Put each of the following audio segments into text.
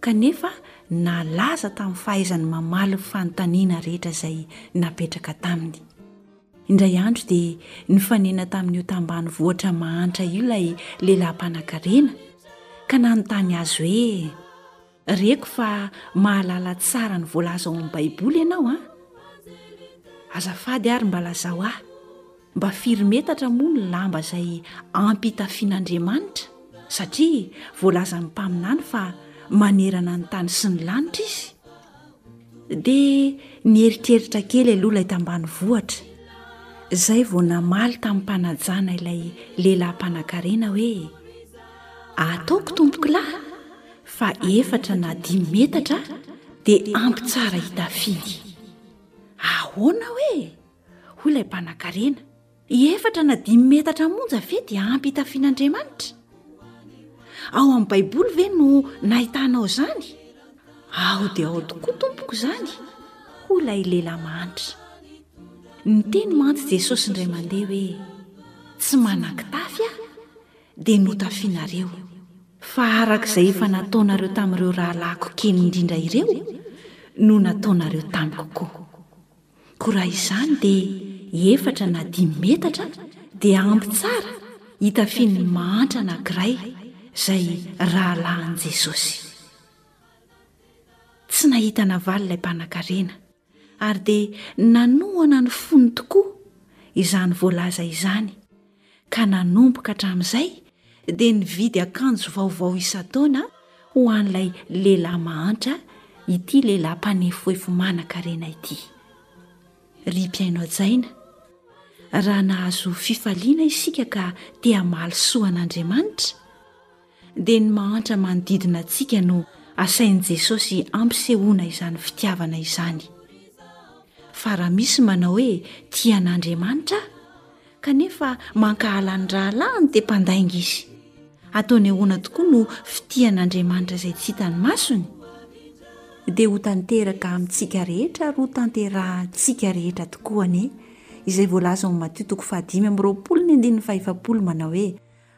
kanefa nalaza tamin'ny fahaizany mamaly ny fanontaniana rehetra izay napetraka taminy. Indray andro dia nifanena tamin'io tambanivohitra mahantra io ilay lehilahy mpanankarena, ka nanontany azy hoe, Reko fa mahalala tsara ny voalaza ao amin'ny Baiboly ianao an! Azafady ary mba lazao ahy. Mba firy metatra moa ny lamba izay ampy hitafian'Andriamanitra? Satria voalazan'ny mpaminany fa manerana ny tany sy ny lanitra izy. Dia nieritreritra kely aloha ilay tambanivohitra, izay vao namaly tamim-panajana ilay lehilahy mpanankarena hoe, Ataoko tompoko lahy fa efatra na dimy metatra dia ampy tsara hitafiany. Ahoana hoe? Hoy ilay mpanankarena, Efatra na dimy metatra monja ve dia ampy hitafian'Andriamanitra? Ao amin'ny Baiboly ve no nahitanao izany? Ao dia ao tokoa, tompoko, izany, hoy ilay lehilahy mahantra. Niteny mantsy Jesosy indray mandeha hoe, Tsy manan-kitafy aho, dia notafianareo. Fa araka izay efa nataonareo tamin'ireo rahalahiko kely indrindra ireo no nataonareo tamiko koa. Koa raha izany dia efatra na dimy metatra dia ampy tsara hitafian'ny mahantra anankiray izay rahalahin'i Jesosy. Tsy nahita navaly ilay mpanankarena, ary dia nanohana ny fony tokoa izany voalaza izany, ka nanomboka hatramin'izay dia nividy akanjo vaovao isan-taona ho an'ilay lehilahy mahantra ity lehilahy mpanefoefo manankarena ity. Ry mpihaino hajaina, raha nahazo fifaliana isika ka te hamaly soa an'Andriamanitra, dia ny mahantra manodidina antsika no asain'i Jesosy ampisehoana izany fitiavana izany. Fa raha misy manao hoe tia an'Andriamanitra aho, kanefa mankahala ny rahalahiny dia mpandainga izy. Ataony ahoana tokoa no fitia an'Andriamanitra izay tsy hitan'ny masony? Dia ho tanteraka amintsika rehetra ary ho tanterahintsika rehetra tokoa anie izay voalaza ao amin'ny Matio toko fahadimy amby roapolo ny andininy fahefapolo manao hoe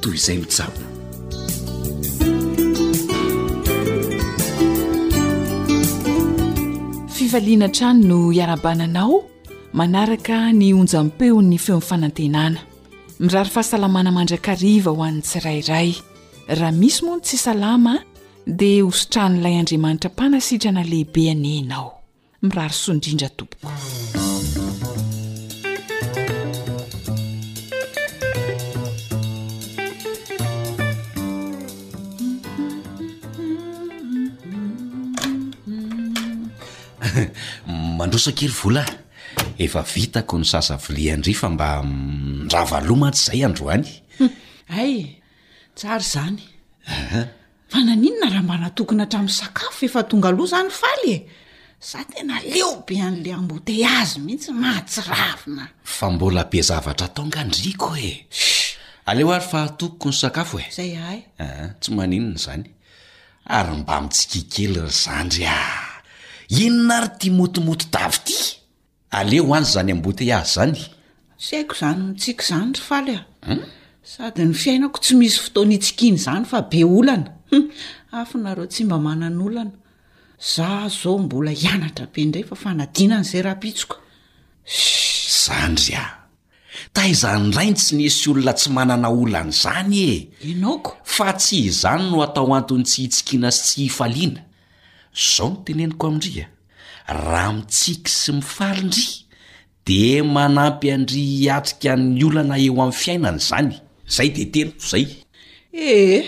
toy izay mitsabo fifaliana trano no hiarabananao manaraka ny onjam-peon'ny feon'ny fanantenana mirary fahasalamana mandrakariva ho an'ny tsirairay raha misy moa ny tsy salama dia hositran'ilay andriamanitra mpanasitrana lehibe anie ianao Mirary soa indrindra tompoko. mandroso akery vola efa vitako ny sasa vilia ndry fa mba mm, ravaloma tsy zay androany hmm. ay tsary zany Fa naninona raha mba natokona hatramin'ny sakafo efa tonga aloha zany faly e! za tena leo be an'le embouteillage mihitsy mahatsiravina. Fa mbola be zavatra atao nga ny riko e! aleo ary fa atokoko ny sakafo e! Zay ahay. Ah, tsy maninona izany. Ary mba mitsikia kely ry zandry ah! Inona ary ity motomoto davy ity? Aleo ho any zany embouteillage zany. Tsy haiko zany mitsiky zany ry faly a! Sady ny fiainako tsy misy fotoana hitsikiana izany fa be olana! Hum! Afo nareo tsy mba manan'olana! Za zao mbola hianatra be ndray fa fanadinana izay rahampitsoka! Shhh! Zany ry a! Taiza ny rainy tsy nisy olona tsy manana olana zany e! Ianao ko! Fa tsy izany no atao antony tsy hitsikiana sy tsy hifaliana! Zao no teneniko amin-dry a! Raha mitsiky sy mifaly ndry, dia manampy an-dry hiatrika ny olana eo amin'ny fiainana izany. Izay dia tena ho izay. Ee,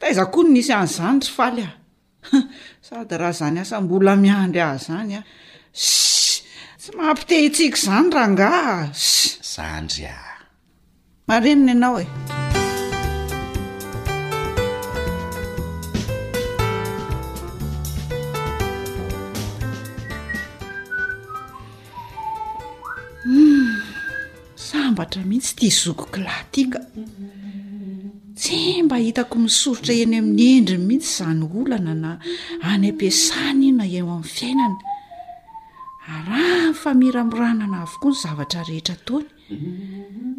taiza koa no nisy an'izany ry faly a! Sady raha izany asa mbola miandry ahy izany a! Ssy! Tsy mampite-hitsiky izany rangahy a! Ssy! Zandry a! Marenina ianao e! Sambatra mihitsy ity zokiko lahy ity ka. Tsy mba hitako misoritra eny amin'ny endriny mihitsy izany olana na any am-piasany na eo amin'ny fiainany. Arahany famiramirana avokoa ny zavatra rehetra ataony.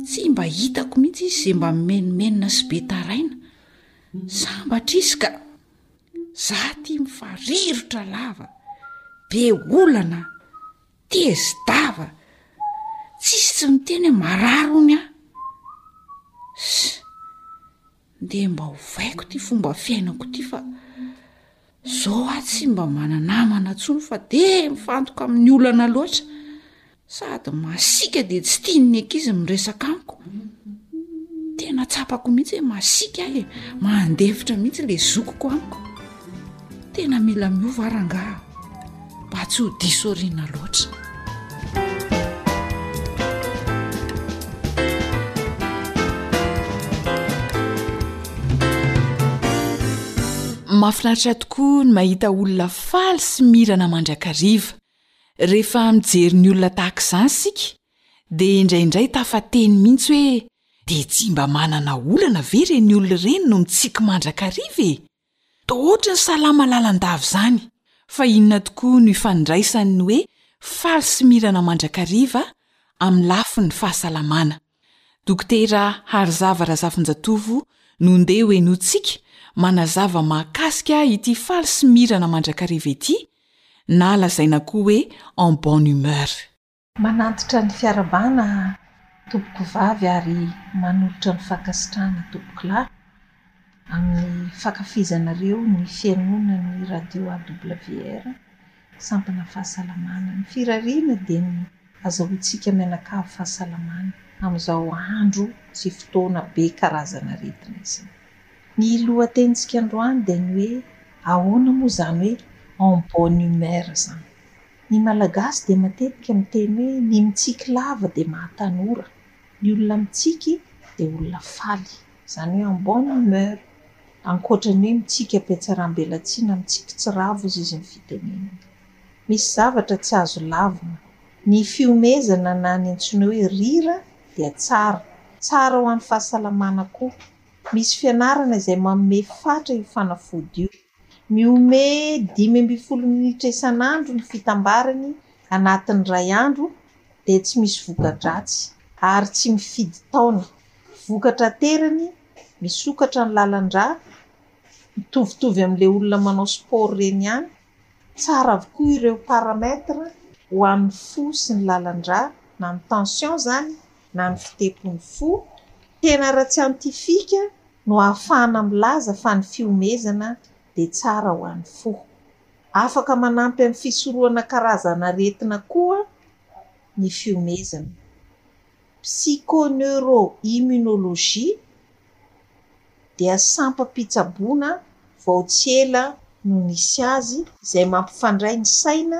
Tsy mba hitako mihitsy izy izay mba mimenomenona sy be taraina. Sambatra izy ka! Za tia mifarirotra lava, be olana, tezi-dava, tsisy tsy miteny hoe marary hono aho. Ss. Ndeha mba hovaiko ity fomba fiainako ity fa zao aho tsy mba mana-namana tsony fa de mifantoka amin'ny olana loatra sady masika de tsy tiany ny ankizy miresaka amiko tena tsapako mihitsy hoe masika ahy e mandefitra mihitsy le zokiko amiko tena mila miova ary angaha mba tsy ho disoriana loatra mahafinaritra tokoa ny mahita olona faly sy mirana mandrakariva rehefa mijery ny olona tahaka izany sika dia indraindray tafateny mihitsy hoe dia tsy mba manana olana ve ireny olona ireny no mitsiky mandrakariva e Toa ohatry ny salama lalandava izany, fa inona tokoa no ifandraisan' ny hoe faly sy mirana mandrakariva amin'ny lafin' ny fahasalamana? Dokotera Harizava Razafinjatovo no ndeha ho henointsika manazava mahakasika ity faly sy mirana mandrakariva ity, na lazaina koa hoe en bonne humeur. Manantitra ny fiarabana tompoko vavy ary manolotra ny fankasitrahana tompoko lahy amin'ny fakafizanareo ny fihainonan'ny radio AWR sampana fahasalamana. Ny firariana dia ny azahoantsika mianakavy fahasalamana amin'izao andro sy fotoana be karazan'aretina izao. Ny lohatenintsika androany dia ny hoe ahoana moa izany hoe en bonne humeur izany. Ny Malagasy dia matetika miteny hoe ny mitsiky lava dia mahatanora. Ny olona mitsiky dia olona faly. Izany hoe en bonne humeur. Ankoatra ny hoe mitsiky am-piatsarambelatsihy na mitsiky tsy ravo hozy izy ny fitenenana. Misy zavatra tsy azo lavina. Ny fihomezana na ny antsoina hoe rira dia tsara. Tsara ho an'ny fahasalamana koa. Misy fianarana izay manome fatra io fanafody io. Mihomehy dimy ambin'ny folo minitra isan'andro ny fitambarany anatin'ny iray andro dia tsy misy voka-dratsy ary tsy mifidy taona. Vokatra aterany, misokatra ny lalan-drà, mitovitovy amin'ilay olona manao sport ireny ihany, tsara avokoa ireo paramètres ho an'ny fo sy ny lalan-drà na ny tension izany na ny fitepon'ny fo, tena ara-tsiantifika no ahafahana milaza fa ny fihomezana dia tsara ho an'ny fo. Afaka manampy amin'ny fisorohana karazan'aretina koa ny fihomezana. Psychoneuroimmunologie dia sampam-pitsaboana vao tsy ela no nisy azy izay mampifandray ny saina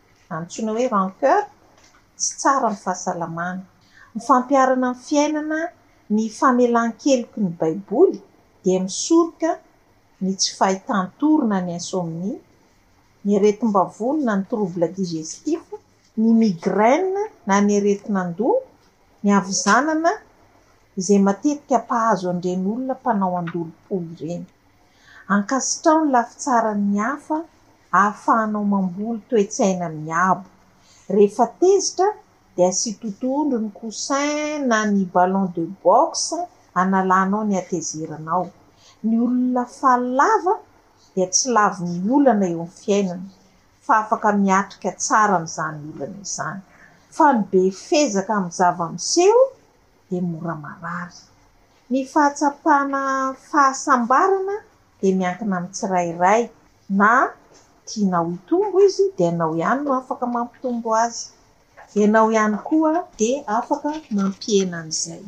Antsoina hoe rancœur, tsy tsara amin'ny fahasalamana. Ny fampiharana amin'ny fiainana ny famelan-keloky ny Baiboly dia misoroka ny tsy fahitan-tory na ny insomnie, ny aretim-bavony na ny trouble digestif, ny migraine na ny aretin'andoha, ny havizanana izay matetika mpahazo an'ireny olona mpanao andolom-po ireny. Ankasitraho ny lafitsaran'ny hafa ahafahanao mamboly toe-tsaina miabo. Rehefa tezitra dia asio totohondry ny coussin na ny ballon de boxe hanalanao ny hatezeranao. Ny olona faly lava dia tsy lavon'ny olana eo amin'ny fiainana fa afaka miatrika tsara an'izany olana izany. Fa ny be fezaka amin'ny zava-miseho dia mora marary. Ny fahatsapana fahasambarana dia miankina amin'ny tsirairay. Na tianao hitombo izy dia ianao ihany no afaka mampitombo azy. Ianao ihany koa dia afaka mampihena an'izay.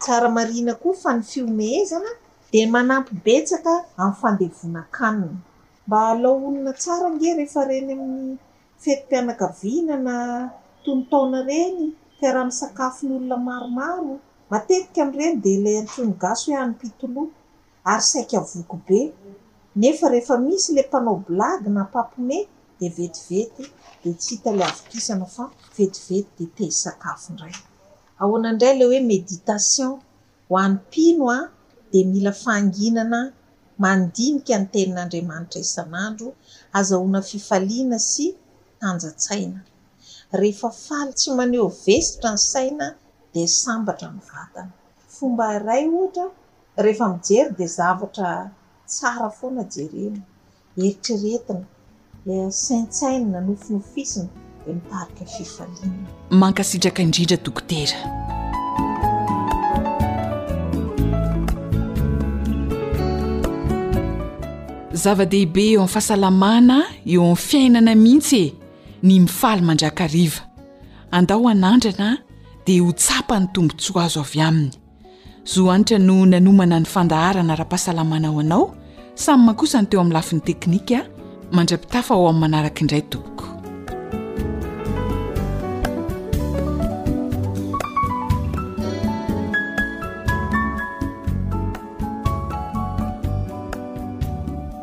Tsara marihina koa fa ny fihomehezana dia manampy betsaka amin'ny fandevonan-kanina. Mba halao olona tsara ange rehefa reny amin'ny fetim-pianakaviana na tonon-taona reny, fiaraha-misakafon'olona maromaro. Matetika amin'ireny dia ilay antsoin'ny gasy hoe an'ny mpitoloha. ary saika voky be nefa rehefa misy le mpanao blagy na mpampme de vetivety de tsy hita le havokisana fa vetivety de te hisakafo ndray. Ahoana ndray le hoe meditation ho any mpino a de mila fahanginana mandinika ny tenin'Andriamanitra isan'andro azahoana fifaliana sy tanjatsaina. Rehefa faly tsy maneho vesitra ny saina de sambatra ny vatana. Fomba iray ohatra, rehefa mijery dia zavatra tsara foana jerena, eritreretina, saintsainina, nofinofisina dia mitarika fifaliana. Mankasitraka indrindra Dokotera. Zava-dehibe eo amin'ny fahasalamana eo amin'ny fiainana mihitsy e, ny mifaly mandrakariva. Andao hanandrana dia ho tsapa ny tombontsoa azo avy aminy. Zo Hanitra no nanomana ny fandaharana ara-pahasalamana ho anao, samy mankosa ny teo amin'ny lafiny teknika, mandra-pitafa ho amin'ny manaraka indray tompoko.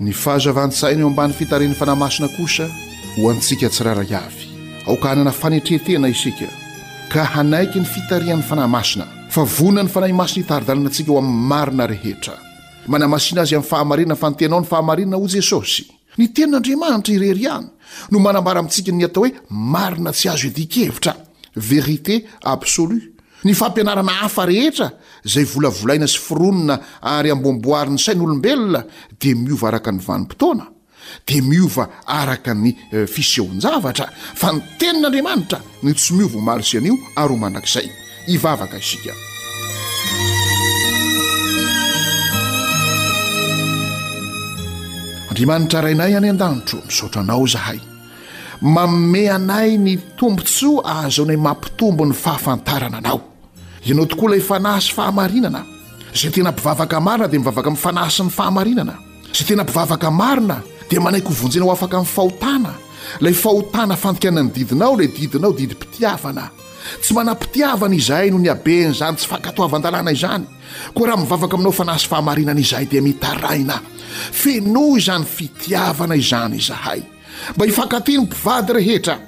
Ny fahazavan-tsaina eo ambany fitarihan'ny Fanahy Masina kosa ho antsika tsirairay avy. Aoka hanana fanetren-tena isika ka hanaiky ny fitarihan'ny Fanahy Masina, fa voninan'ny Fanahy Masina hitari-dalana antsika ho amin'ny marina rehetra. Manamasina azy amin'ny fahamarinana fa ny tenao no fahamarinana, hoy Jesosy. Ny Tenin'Andriamanitra irery ihany no manambara amintsika ny atao hoe marina tsy azo iadian-kevitra, vérité absolue, Ny fampianarana hafa rehetra izay volavolaina sy foronina ary amboamboarin'ny sain'olombelona dia miova araka ny vanim-potoana, dia miova araka ny fisehoan-javatra, fa ny Tenin'Andriamanitra no tsy miova omaly sy anio ary ho mandrakizay. Hivavaka isika. Andriamanitra Rainay any an-danitro, misaotra Anao izahay. Manome anay ny tombontsoa ahazoanay mampitombo ny fahafantarana Anao. Ianao tokoa ilay Fanahy sy Fahamarinana. Izay tena mpivavaka marina dia mivavaka amin'ny Fanahy sy ny Fahamarinana. Izay tena mpivavaka marina dia manaiky ho vonjena ho afaka amin'ny fahotana. Ilay fahotana fandikana ny didinao, ilay didinao, didim-pitiavana. Tsy manam-pitiavana izahay noho ny haben'izany tsy fankatoavan-dalàna izany. Koa raha mivavaka aminao Fanahy sy Fahamarinana izahay dia mitaraina. Fenoy izany fitiavana izany izahay. Mba hifankatia ny mpivady rehetra,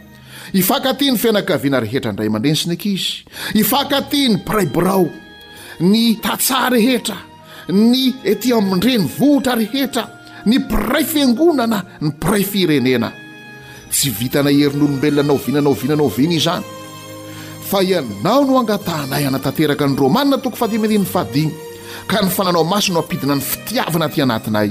hifankatia ny fianakaviana rehetra, ny ray aman-dreny sy ny ankizy, hifankatia ny mpiray birao, ny tantsaha rehetra, ny ety amin'ny renivohitra rehetra, ny mpiray fiangonana, ny mpiray firenena. Tsy vitana herin'olombelona na oviana na oviana na oviana izany fa ianao no angatahanay hanatanteraka ny Romana toko fahadimy andininy fahadimy ka ny fananao masina no ampidina ny fitiavana aty anatinay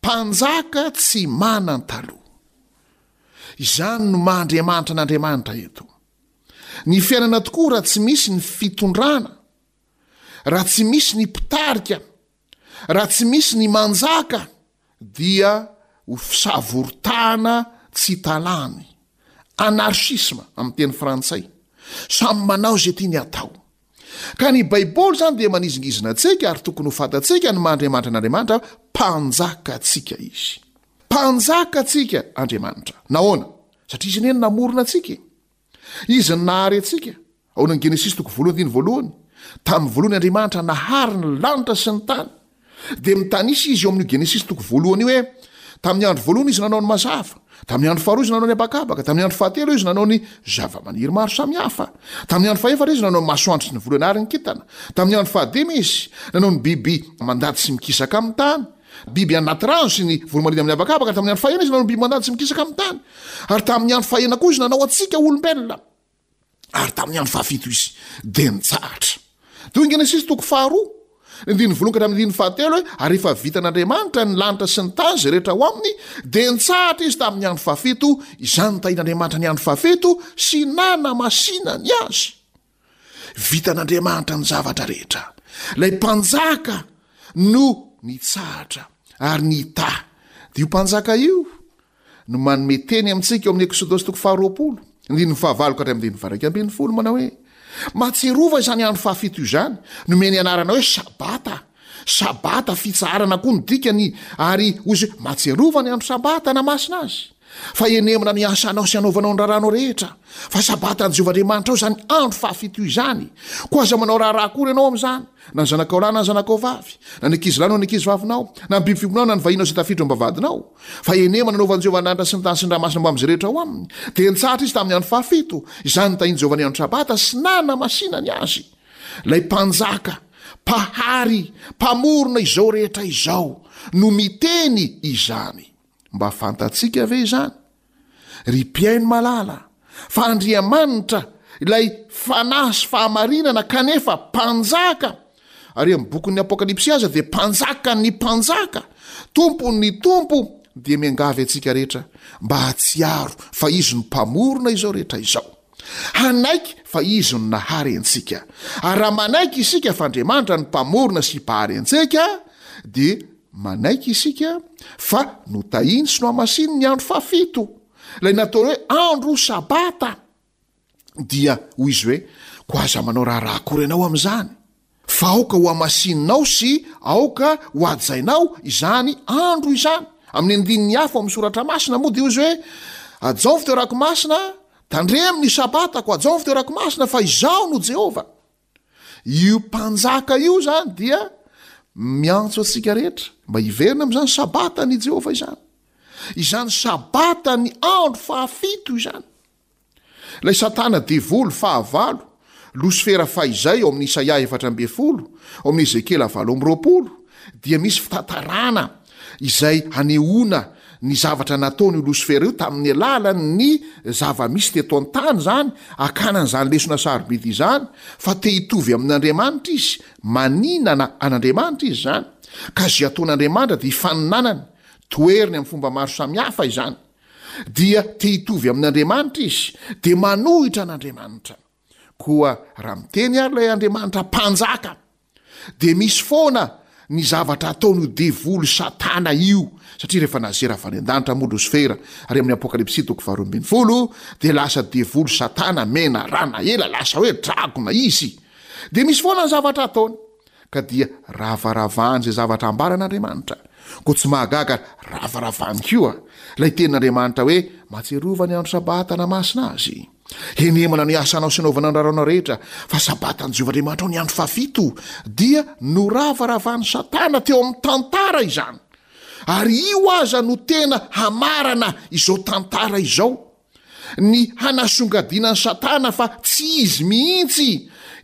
Mpanjaka tsy manan-taloha. Izany no maha Andriamanitra an'Andriamanitra eto. Ny fiainana tokoa raha tsy misy ny fitondrana, raha tsy misy ny mpitarika, raha tsy misy ny manjaka dia ho fisavorotahana tsy talany, anarchisme amin'ny teny frantsay, samy manao izay tiany atao. Ka ny Baiboly izany dia manizingizina antsika ary tokony ho fantatsika ny maha Andriamanitra an'Andriamanitra, Mpanjakantsika Izy. Mpanjakantsika Andriamanitra. Nahoana? Satria Izy anie no namorona antsika e. Izy no nahary antsika. Ao amin'ny Genesisy toko voalohany andininy voalohany, Tamin'ny voalohany Andriamanitra nahary ny lanitra sy ny tany. Dia mitanisa izy eo amin'io Genesisy toko voalohany io hoe, Tamin'ny andro voalohany izy nanao ny mazava, tamin'ny andro faharoa izy nanao ny habakabaka, tamin'ny andro fahatelo izy nanao ny zavamaniry maro samihafa, tamin'ny andro fahefatra izy nanao ny masoandro sy ny volana ary ny kintana, tamin'ny andro fahadimy izy nanao ny biby mandady sy mikisaka amin'ny tany, biby anaty rano sy ny voromahiry amin'ny habakabaka, tamin'ny andro fahena izy nanao ny biby mandady sy mikisaka amin'ny tany, ary tamin'ny andro fahena koa izy nanao antsika olombelona. ary tamin'ny andro fahafito izy dia nitsahatra teo ingana sisy toko faharoa ny diny volonkatra amin'ny diny fahatelo hoe ary efa vitan'andriamanitra ny lanitra sy ny tany izay rehetra ao aminy dia nitsahatra izy tamin'ny andro fahafito izany tahin'andriamanitra ny andro fahafito sy nana masina ny azy vitan'andriamanitra ny zavatra rehetra ilay mpanjaka no nitsahatra ary ny ta dia io mpanjaka io no manome teny amintsika ao amin'ny Eksodosy toko faharoapolo, andininy fahavalo ka hatramin'ny andininy fahairaika ambin'ny folo manao hoe Mahatsiarova izany andro fahafito izany, nomeny anarana hoe Sabata. Sabata fitsaharana koa no dikany ary hoy izy hoe mahatsiarova ny andro Sabata hanamasina azy. Fa henemina ny asanao sy hanaovanao ny raharahanao rehetra. Fa Sabatan'i Jehovah Andriamanitrao izany andro fahafito izany. Koa aza manao raharaha akory ianao amin'izany, na ny zanakao lahy na ny zanakao vavy, na ny ankizilahinao na ny ankizivavinao, na ny biby fiompinao na ny vahinao izay tafiditra ao am-bavahadinao. Fa enie mananaovan'i Jehovah ny lanitra sy ny tany sy ny ranomasina momba amin'izay rehetra ao aminy. Dia nitsahatra izy tamin'ny andro fahafito, izany nitahian'i Jehovah ny andro Sabata sy nanamasinany azy. Ilay Mpanjaka, Mpahary, Mpamorona izao rehetra izao no miteny izany. Mba fantatsika ve izany? Ry mpihaino malala, fa Andriamanitra, ilay Fanahy sy Fahamarinana, kanefa Mpanjaka, ary amin'ny bokin'ny Apokalypsy aza dia Mpanjakan'ny mpanjaka, Tompon'ny tompo, dia miangavy antsika rehetra mba hahatsiaro fa Izy no Mpamorona izao rehetra izao. Hanaiky fa Izy no nahary antsika. Ary raha manaiky isika fa Andriamanitra no Mpamorona sy Mpahary antsika, dia manaiky isika fa notahiny sy nohamasininy ny andro fahafito, ilay nataony hoe andro Sabata. Dia hoy Izy hoe, Koa aza manao raharaha akory ianao amin'izany. Fa aoka ho hamasininao sy aoka ho hajainao izany andro izany. Amin'ny andininy hafa ao amin'ny Soratra Masina moa dia hoy izy hoe, Hajao ny fitoerako masina, tandremo ny Sabatako, hajao ny fitoerako masina, fa Izaho no Jehovah. Io Mpanjaka io izany dia miantso antsika rehetra mba hiverina amin'izany Sabatan'i Jehovah izany. Izany Sabatan'ny andro fahafito izany. Ilay Satana Devoly fahavalo, Losifera fahizay ao amin'ny Isaia efatra ambin'ny folo, ao amin'ny Ezekiela valo amby roapolo, dia misy fitantaràna izay hanehoana ny zavatra nataon'io Losifera io tamin'ny alalan'ny zava-misy teto an-tany izany hakana an'izany lesona sarobidy izany fa te hitovy amin'Andriamanitra izy, maninana an'Andriamanitra izy izany, ka izay ataon'Andriamanitra dia hifaninanany, toheriny amin'ny fomba maro samihafa izany. dia te hitovy amin'Andriamanitra izy, dia manohitra an'Andriamanitra. Koa raha miteny ary ilay Andriamanitra Mpanjaka, dia misy foana ny zavatra ataon'io devoly Satana io, satria rehefa nazera avy any an-danitra moa Losifera, ary amin'ny Apokalypsy toko faharoa ambin'ny folo, dia lasa devoly Satana mena rana ela, lasa hoe dragona izy. Dia misy foana ny zavatra ataony. Ka dia ravaravahan'izay zavatra ambaran'Andriamanitra. Koa tsy mahagaga ravaravany koa ilay tenin'Andriamanitra hoe, Mahatsiarova ny andro sabata nahamasina azy. Henemana ny asanao sy anaovana ny raraonao rehetra, fa sabatan'i Jehovah Andriamanitrao ny andro fahafito. Dia noravaravan'i Satana teo amin'ny tantara izany. Ary io aza no tena hamarana izao tantara izao. ny hanasongadina an'i Satana fa tsy izy mihitsy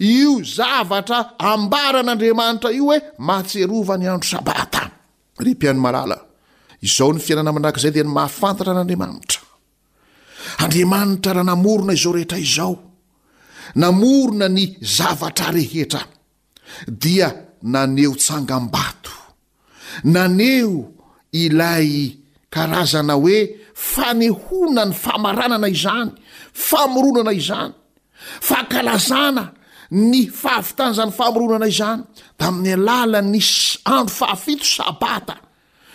io zavatra ambaran'Andriamanitra io hoe mahatserova ny andro sabata. Ry mpihaino malala, izao ny fiainana mandrakizay dia ny mahafantatra an'Andriamanitra. Andriamanitra raha namorona izao rehetra izao, namorona ny zavatra rehetra, dia naneho tsangambato, naneho ilay karazana hoe fanehoana ny famaranana izany, famoronana izany, fankalazana ny fahavitan'izany famoronana izany tamin'ny alalan'ny andro fahafito sabata,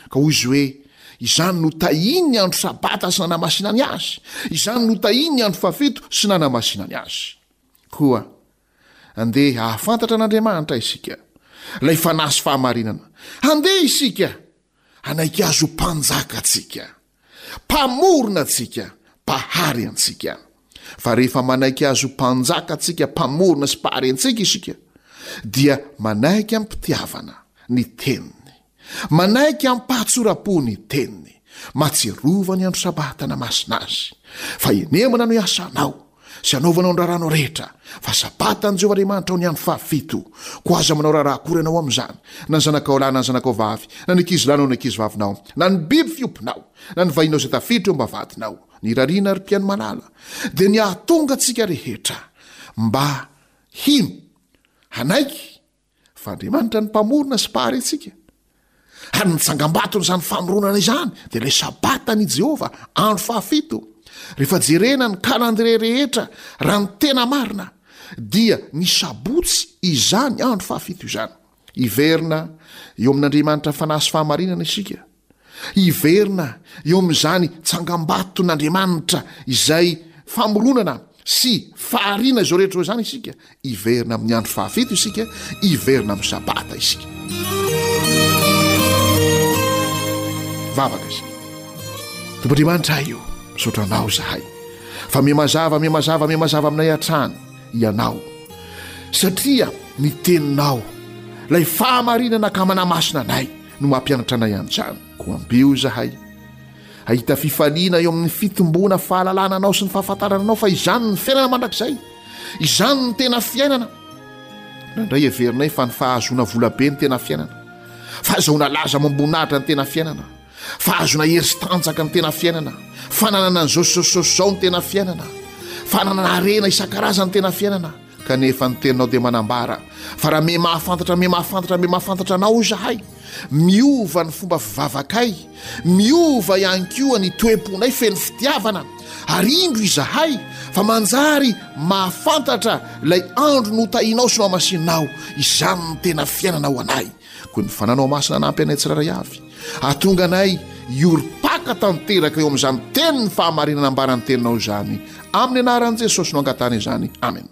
ka hoy izy hoe izany no tahian'ny andro sabata sy nanamasinany azy, izany no tahian'ny andro fahafito sy nanamasinany azy koa. Andeha hahafantatra an'Andriamanitra isika, ilay fanahy sy fahamarinana. Andeha isika hanaiky azy ho mpanjaka antsika, mpamorona antsika, mpahary antsika. Fa rehefa manaiky azy ho mpanjaka antsika, mpamorona sy mpahary antsika isika, dia manaiky amim-pitiavana ny teniny. Manaiky ampahatsoram-po ny Teniny, mahatsiarova ny andro Sabata namasina Azy, fa henemana no iasanao sy anaovanao ny raharanao rehetra, fa Sabatan'i Jehovah Andriamanitra ao ny andro fahafito, koa aza manao raharaha akory ianao amin'izany, na ny zanakao lahy na ny zanakao vavy, na ny ankizilahinao na ny ankizivavinao, na ny biby fiompinao, na ny vahinao izay tafiditra eo am-bavahadinao. Ny rariana, ry mpihaino malala, dia ny hahatonga antsika rehetra mba hino, hanaiky Fa Andriamanitra ny Mpamorona sy Mpaharentsika. Ary ny tsangambaton'izany famoronana izany dia ilay sabatany i Jehovah, andro fahafito. Rehefa jerena ny kalandrie rehetra, raha ny tena marina, dia ny Sabotsy izany andro fahafito izany. Hiverina eo amin'Andriamanitra fanahy sy fahamarinana isika. Hiverina eo amin'izany tsangambaton'Andriamanitra izay famoronana sy fahariana izao rehetra izany isika. Hiverina amin'ny andro fahafito isika, hiverina amin'ny sabata isika. Vavaka isika. Tompo Andriamanitra ahy io, misaotra anao izahay fa mihamazava, mihamazava, mihamazava aminay hatrany ianao satria ny teninao, ilay fahamarinana ka manamasina anay. no mampianatra anay an'izany. Koa ambeo izahay hahita fifaliana eo amin'ny fitomboana fahalalana anao sy ny fahafantarana anao fa izany ny fiainana mandrakizay, izany ny tena fiainana. Nandray heverinay fa ny fahazoana volabe ny tena fiainana, fahazoana laza amam-boninahitra ny tena fiainana, fahazoana hery sy tanjaka ny tena fiainana, fananana an'izao sy izao sy izao sy izao ny tena fiainana, fananana harena isan-karazany ny tena fiainana. Kanefa ny Teninao dia manambara fa raha mihamahafantatra, mihamahafantatra, mihamahafantatra Anao izahay, miova ny fomba fivavakay, miova ihany koa ny toe-ponay feno fitiavana, ary indro izahay fa manjary mahafantatra ilay andro notahianao sy nohamasininao, izany no tena fiainana ho anay. Koa ny Fananao Masina hanampy anay tsirairay avy. Hahatonga anay hiorim-paka tanteraka eo amin'izany tenin'ny fahamarinana ambaran'ny teninao izany, amin'ny anaran'i Jesosy no angatahana izany, amena.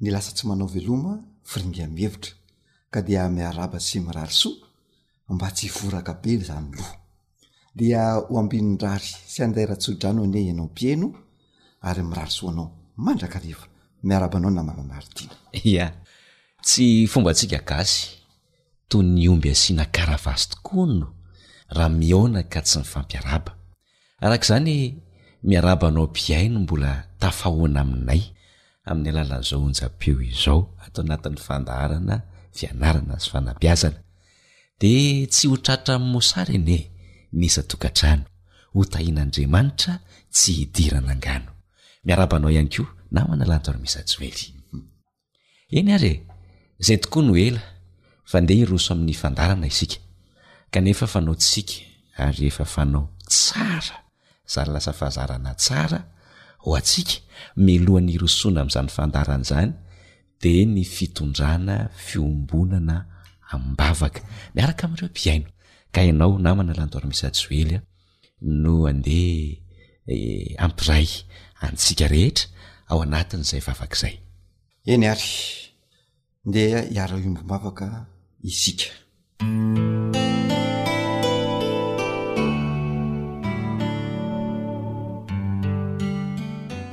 ny lasa tsy manao veloma firingan'ny hevitra ka dia miarahaba sy mirary soa mba tsy hivoraka be izany loha. Dia ho ambin'ny rary sy anday Ratsodrano anie ianao mpieno ary mirary soa anao mandrakariva. Miarahaba anao namana Naritina. Ia. Tsy fombantsika gasy, toy ny omby asiana karavasy tokoa no raha mihaona ka tsy mifampiarahaba. Araka izany, miarahaba anao mpihaino mbola tafahoana aminay amin'ny alalan'izao onjam-peo izao ato anatin'ny fandaharana Fianarana sy Fanabeazana. Dia tsy ho tratra amin'ny mosary anie ny isan-tokantrano, ho tahian'Andriamanitra tsy hidirana angano. Miarahaba anao ihany koa namana Lanto Armisa Joely. Eny ary e! Izay tokoa no ela, fa ndeha hiroso amin'ny fandaharana isika. Kanefa fanao tsiky ary efa fanao tsara izany lasa fahazarana tsara ho antsika mialohan'ny hirosoana amin'izany fandaharana izany dia ny fitondrana fiombonana am-bavaka miaraka amin'ireo mpihaino. Ka ianao namana Lantorimisa Joely a! no andeha hampiray antsika rehetra ao anatin'izay vavaka izay. Eny àry, ndeha hiara-hiombom-bavaka isika.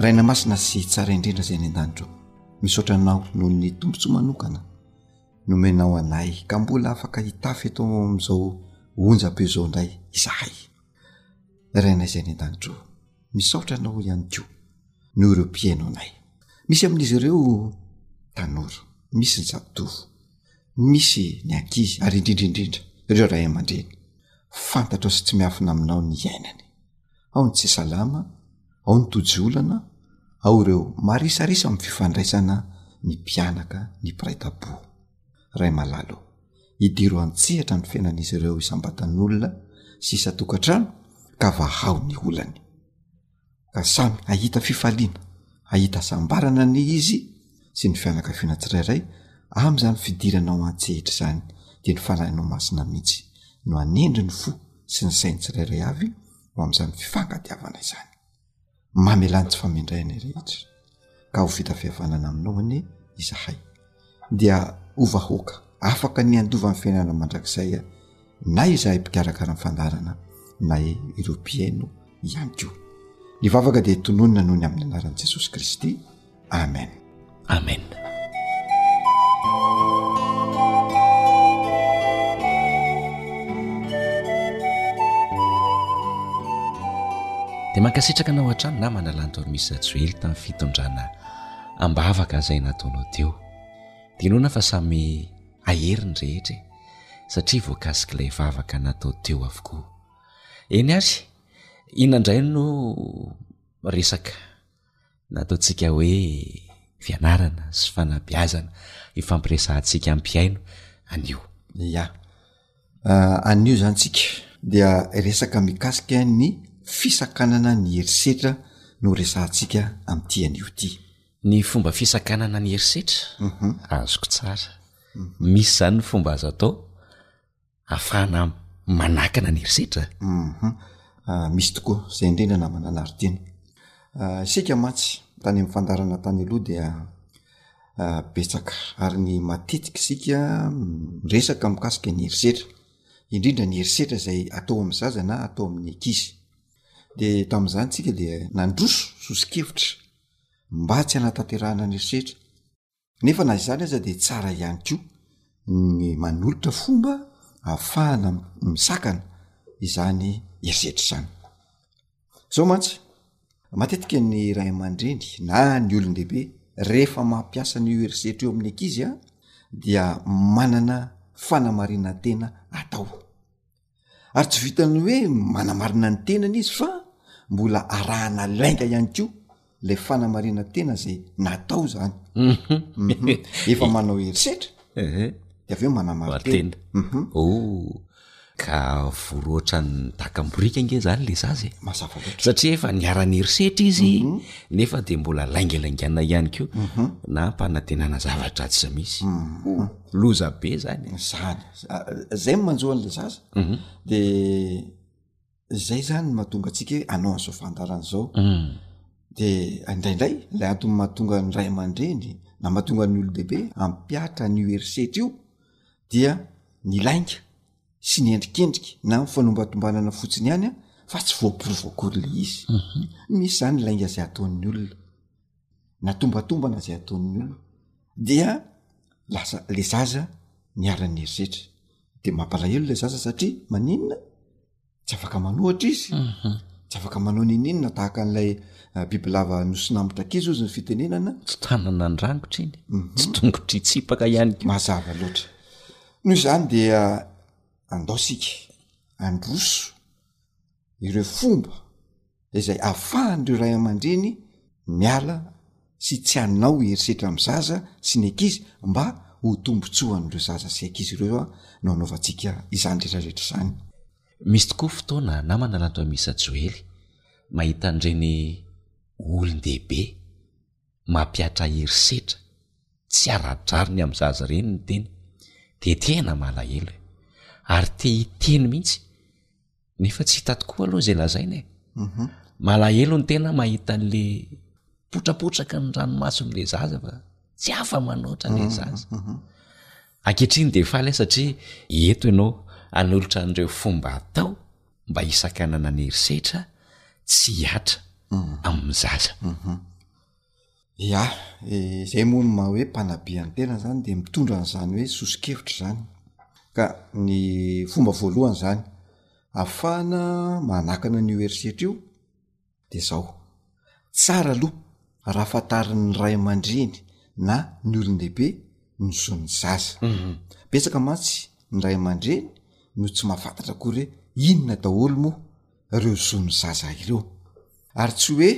Rainà masina sy tsara indrindra izay any an-danitra ô, misaotra Anao noho ny tombontsoa manokana nomenao anay ka mbola afaka hitafy eto amin'izao onjam-peo izao indray izahay ry ainay izay any an-danitro misaotra anao ihany koa noho ireo mpihaino anay misy amin'izy ireo tanora misy ny zadovo misy ny ankizy ary indrindra indrindra ireo ray aman-dreny fantatrao sy tsy miafina aminao ny iainany ao ny tsy salama ao ny tojiolana, ao ireo marisarisa amin'ny fifandraisana ny mpianaka ny mpiray tampo. Raimalalo, idiro an-tsehatra ny fiainan'izy ireo isam-batan'olona sy isan-tokantrano ka vahao ny olany. Ka samy hahita fifaliana, hahita hasambarana anie izy sy ny fianakaviana tsirairay amin'izany fidirana ao an-tsehatra izany dia ny Fanahinao Masina mihitsy no hanendry ny fo sy ny sain'ny tsirairay avy ho amin'izany fifankatiavana izany mamela ny tsy famindraina rehetra ka ho vita fihavanana aminao anie izahay dia ho vahoaka afaka ny handova ny fiainana mandrakizay a na izahay mpikarakara ny fandarana na e ireo mpihaino ihany ko ny vavaka dia tononina noho ny amin'ny anaran'i jesosy kristy amen amen dia mankasitraka anao hatrany namana lantormisa joely tamin'ny fitondrana ambavaka izay nataonao teo dia noana fa samy ahery ny rehetra e satria voakasika ilay vavaka natao teo avokoa eny ary inandray no resaka nataontsika hoe fianarana sy fanabeazana ifampiresahantsika ampihaino anio. Ia. Anio zany tsika dia resaka mikasika ny fisakanana ny herisetra no resahantsika amty anio ty. Ny fomba fisakanana ny herisetra? Azoko tsara. Misy zany ny fomba azo atao. afahana manakana ny herisetra um misy tokoa zay indrindra na manalary tena ah, isika mantsy tany amin'ny fandarana tany aloha dia ah, betsaka ary ny matetika isika resaka mikasika ny herisetra indrindra ny herisetra zay atao amin'ny zaza na atao amin'ny ankizy de tamin'izany tsika de nandroso sosikevitra mba tsy hanatanterahana ny herisetra nefa na izany aza de tsara ihany ko ny manolotra fomba afahana misakana izany erisetra izany zao mantsy matetika ny ray aman-dreny na ny olon-dehibe rehefa mampiasa ny io erisetra eo amin'ny ankizy a dia manana fanamarinantena atao ary tsy vitan'ny hoe manamarina ny tenany izy fa mbola arahana lainga ihany koa lay fanamarina tena zay natao zany mhm. efa manao herisetra de avy eo manamaro tena mhm. o oh. ka voroatran'ny takamborika nge zany le za zay mazafaatra satria efa niarany herisetra izy mhm. nefa de mbola laingalaingana ihany ko na mpanatenana zavatra tsy misy loza be zany zany zay no manjo an'la zaza mhm. de zay zany mahatonga atsika hoe anao an'zao fandarana zao mhm. de indraindray lay antony mahatonga ny ray aman-dreny na mahatonga ny olodehibe ampiatra ny ursety io dia ny lainga sy ny endrikendrika na mifanombatombanana fotsiny ihany a fa tsy voaporofo akory le izy mhm. misy zany lainga zay ataon'ny olona na tombatombana izay ataon'ny olona dia lasa le zaza niharan'ny herisetra de mampalahelo le zaza satria maninona tsy afaka manohatra izy mhm. tsy afaka manao nininona tahaka an'ilay ah, bibilava nosinambotra akizy ozy ny fitenenana tsy tanana andrangotra iny mhm. tsy tongotry itsipaka ihany ko mazava loatra noho izany dia andaosika androso ireo fomba izay afahan'ireo ray aman-dreny miala sy tsy hanao herisetra amin'ny zaza sy ny ankizy mba ho tombontsoan'ireo zaza sy ankizy ireo no anaovantsika izany rehetra rehetra izany. Misy tokoa fotoana na manalanto an'i Misa Joely mahita an'ireny olon-dehibe mampihatra herisetra tsy ara-drariny amin'ny zaza ireny ny teny dia tena malahelo e! ary te hiteny mihitsy nefa tsy hita tokoa aloha zay lazaina e mhm. malahelo ny tena mahita an'le potrapotraka ny ranomason'le zaza fa tsy afa manoatra le mhm, zaza mhm. ankehitriny de faly a satria eto ianao anolotra an'ireo fomba atao mba hisakanana ny herisetra tsy hiatra amin'ny zaza Ia, izay moa ny maha hoe mpanabean-tena zany de mitondra an'zany hoe soso-kevitra zany, ka ny fomba voalohany zany ahafahana manakana an'io herisetra io de zao, tsara aloha raha fantarin'ny ray aman-dreny na ny olon-dehibe ny zon'ny zaza, betsaka mantsy ny ray aman-dreny no tsy mahafantatra akory hoe inona daholo moa reo zon'ny zaza ireo ary tsy hoe.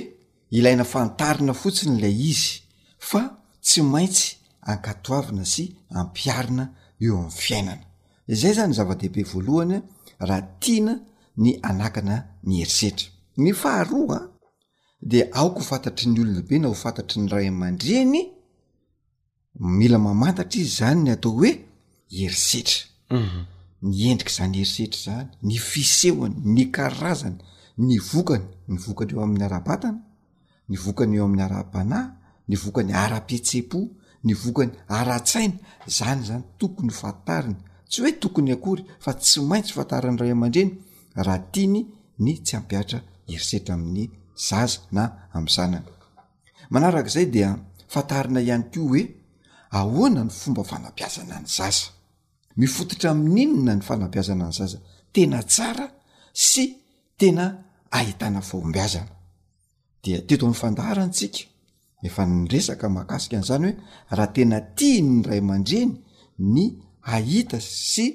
Ilaina fantarina fotsiny ilay izy fa tsy maintsy ankatoavina sy ampiharina eo amin'ny fiainana. Izay izany zava-dehibe voalohany raha tiana ny hanakana ny herisetra. Ny faharoa dia aoka ho fantatry ny olona be na ho fantatry ny ray aman-dreny mila mamantatra izy zany ny atao hoe herisetra mhm. ny endrika zany herisetra zany ny fisehony ny karazany ny vokany ny vokany eo amin'ny ara-batana ny vokany eo amin'ny ara-banahy ny vokany ara-pihetsepo ny vokany ara-tsaina zany zany tokony fantariny tsy hoe tokony akory fa tsy maintsy fantarany ray aman-dreny raha tiany ny tsy ampiatra herisetra amin'ny zaza na ami'ny zanany Manaraka izay dia fantarina ihany koa hoe ahoana ny fomba fanabeazana ny zaza. Mifototra amin'inona ny fanabeazana ny zaza tena tsara sy tena ahitana fahombiazana? Dia teto amin'ny fandaharantsika efa niresaka mahakasika an'izany hoe raha tena tian'ny ray aman-dreny ny hahita sy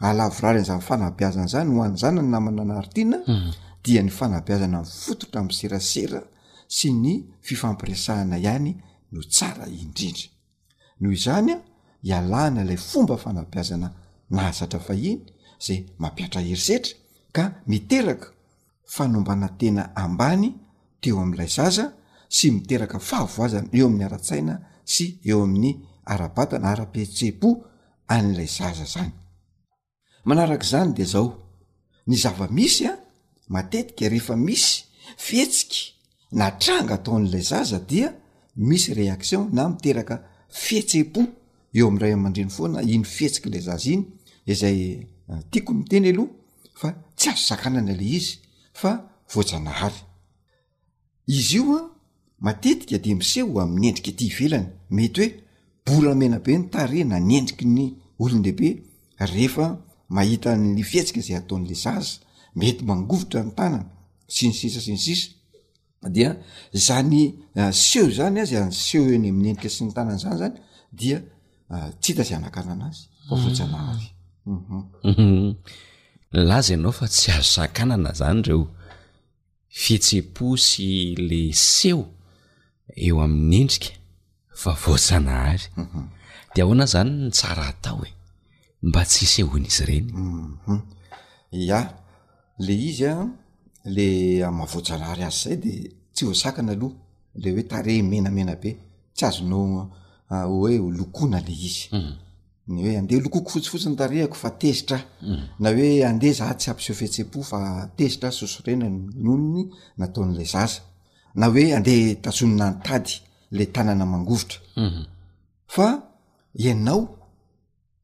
alavorary an'izany fanabeazana izany ho an'ny zanany namana anaritiana dia ny fanabeazana mifototra amin'ny serasera sy ny fifampiresahana ihany no tsara indrindra noho izany a ialana ilay fomba fanabeazana nahazatra fahiny zay mampiatra herisetra ka miteraka fanombanantena ambany teo amin'ilay zaza sy miteraka fahavoazana eo amin'ny ara-tsaina sy eo amin'ny ara-bata na ara-pihetseham-po an'ilay zaza izany. Manarak'izany dia izao, ny zava-misy an, matetika rehefa misy fihetsika na tranga ataon'ilay zaza dia misy reaction na miteraka fihetseham-po eo amin'ny ray aman-dreny foana iny fihetsik'ilay zaza iny, izay tiako ny miteny aloha fa tsy azo sakanana ilay izy fa voajanahary izy io an matetika dia miseho amin'ny endrika ety ivelany mety hoe bolamena be ny tare na ny endriky ny olon-dehibe rehefa mahita an'le fihetsika izay ataon'la zaza mety mangovitra ny tanana sy ny sisa sy ny sisa dia zany seho zany azy any seho eny amin'ny endrika sy ny tanana zany zany dia ah, tsy hita zy anakanana azy fa vojanahary mhm. laza ianao fa tsy azo sakanana zany reo fihetse-po sy le seho eo amin'ny endrika fa voajanahary de ahoana zany ny tsara atao e mba tsy hisehoan'izy ireny ya le izy a le maha voajanahary azy zay de tsy voasakana aloha le hoe tarehy menamena be tsy azonao hoe ho lokoina le izy ny hoe andeha holokoko fotsifotsy ny tarehako fa tezitra aho na hoe andeha za tsy hampiseho fihetsem-po fa tezitra aho sosorenany noho ny nataon'ilay zaza na hoe andeha tazonina ny tady le tanana mangovitra fa ianao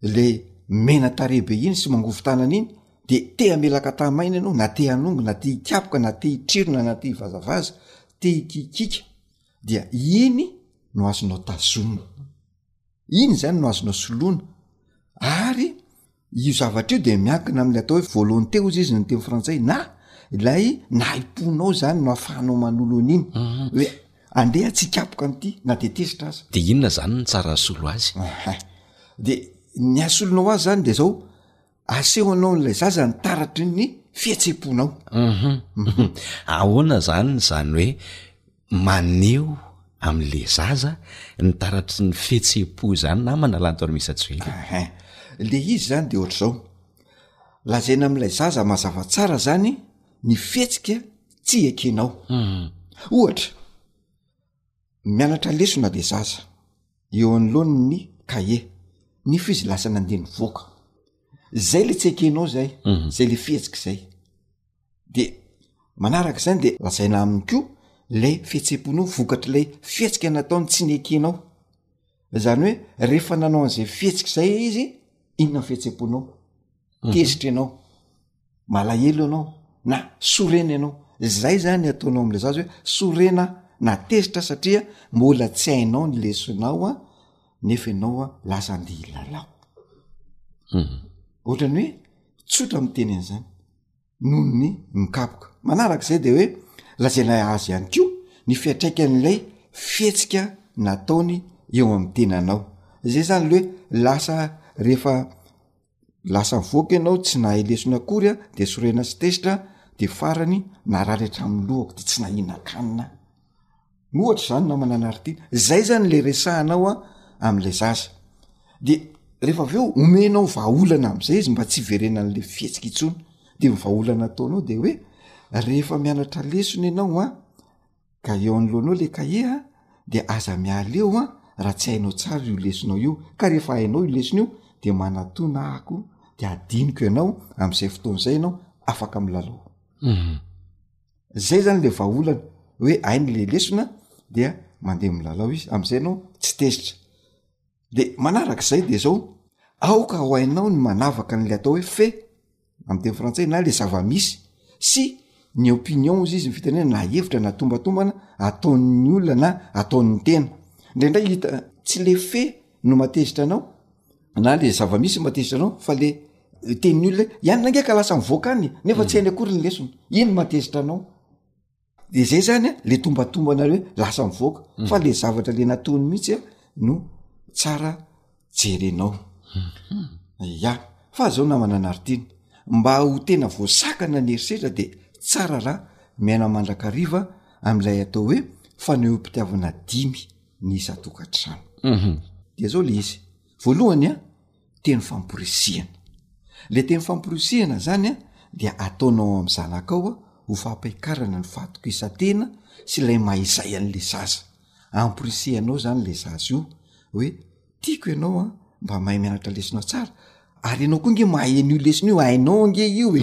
le mena tare be iny sy mangovo tanana iny de te amelakatahmaina ianao na te hanongo na te hikapoka na te hitrirona na te hivazavaza te hikikika dia iny no azonao tazomina iny zany no azonao soloana ary Io zavatra io dia miankina amin'ny atao hoe volonté hozy izy ny teny frantsay na ilay nahim-ponao izany no ahafahanao manolo an'iny hoe andeha tsy hikapoka an'ity na dia tezitra aza. Dia inona izany no tsara asolo azy? Aha. Dia ny hasolonao azy izany dia izao, asehonao an'ilay zaza ny taratry ny fihetseham-ponao. Uhum. Uhum. Ahoana izany izany hoe Maneho amin'le zaza ny taratry ny fihetsem-po izany namana Lanto ary Misa Joely e! Ehe. Le izy zany de ohatr'izao, lazaina amin'ilay zaza mazava tsara zany ny fihetsika tsy ekenao. Ohatra, mianatra lesona le zaza, eo anoloany ny cahier, ny f'izy lasa nandeha nivoaka. Zay le tsy ekenao zay, zay le fihetsika zay. de manaraka izany de lazaina aminy koa le fihetseham-ponao vokatr'ilay fihetsika nataony tsy nekenao zany hoe rehefa nanao an'izay fihetsika izay izy inona ny fihetseham-ponao mhm. tezitra ianao malahelo ianao na sorena ianao zay zany ataonao am'la zazy hoe sorena na tezitra satria mbola tsy hainao ny lesonao a nefa ianao a lasa andeha ilalao mhm. ohatrany hoe tsotra miteny an'izany noho ny mikapoka manaraka izay de hoe lazainay azy ihany ko ny fiatraikan'ilay fihetsika nataony eo amin'ny tenanao zay zany le hoe lasa rehefa lasa mivoaka ianao tsy nahay lesona akory a de sorena sy tezitra de farany narary hatramin'ny lohako de tsy nahinan-kanina aho ohatra izany namana anaritiana zay zany le resahanao a am'la zaza de rehefa avy eo omenao vahaolana am'izay izy mba tsy iverenan'le fihetsika intsony de ny vahaolana ataonao de hoe rehefa mianatra lesona ianao a ka eo an'lohanao le kahe a de aza miala eo a raha tsy hainao tsara io lesonao io ka rehefa hainao io lesona io de manatona ahako de adiniko ianao am'izay fotoan'izay ianao afaka milalao uum zay zany le vahaolana hoe ainy le lesona dia mandeha milalao izy am'izay anao tsy tezitra de manaraka zay de zao aoka ho ainao ny manavaka an'le atao hoe fait amy teny frantsay na le zava-misy sy ny opinion ozy izy ny fitenena na hevitra na tombatombana ataon'ny olona na ataon'ny tena ndraindray hita tsy le fait no matezitra anao na le zava-misy matezitra anao fa le tenin'ny olona hoe ianona nge ka lasa mivoaka any nefa tsy hainy akory ny lesona iny matezitra anao de zay zany a le tombatombana le hoe lasa mivoaka mm. fa le zavatra le nataony mihitsy a no tsara jerenao mm-hmm. ya fa zao namana anaritiany mba ho tena voasakana ny herisetra de tsara raha miaina mandrakariva am'ilay atao hoe fanehoam-pitiavana dimy ny isan-tokantrano dia zao le izy voalohany a teny famporisihana le teny famporisihana zany a dia ataonao am zanaka ao a ho fampaikarana ny fahatokisan-tena sy ilay mahizay an'le zaza amporisihanao zany le zaza io hoe tiako ianao a mba mahay mianatra lesona tsara ary ianao koa nge mahay an'io lesona io hainao nge io e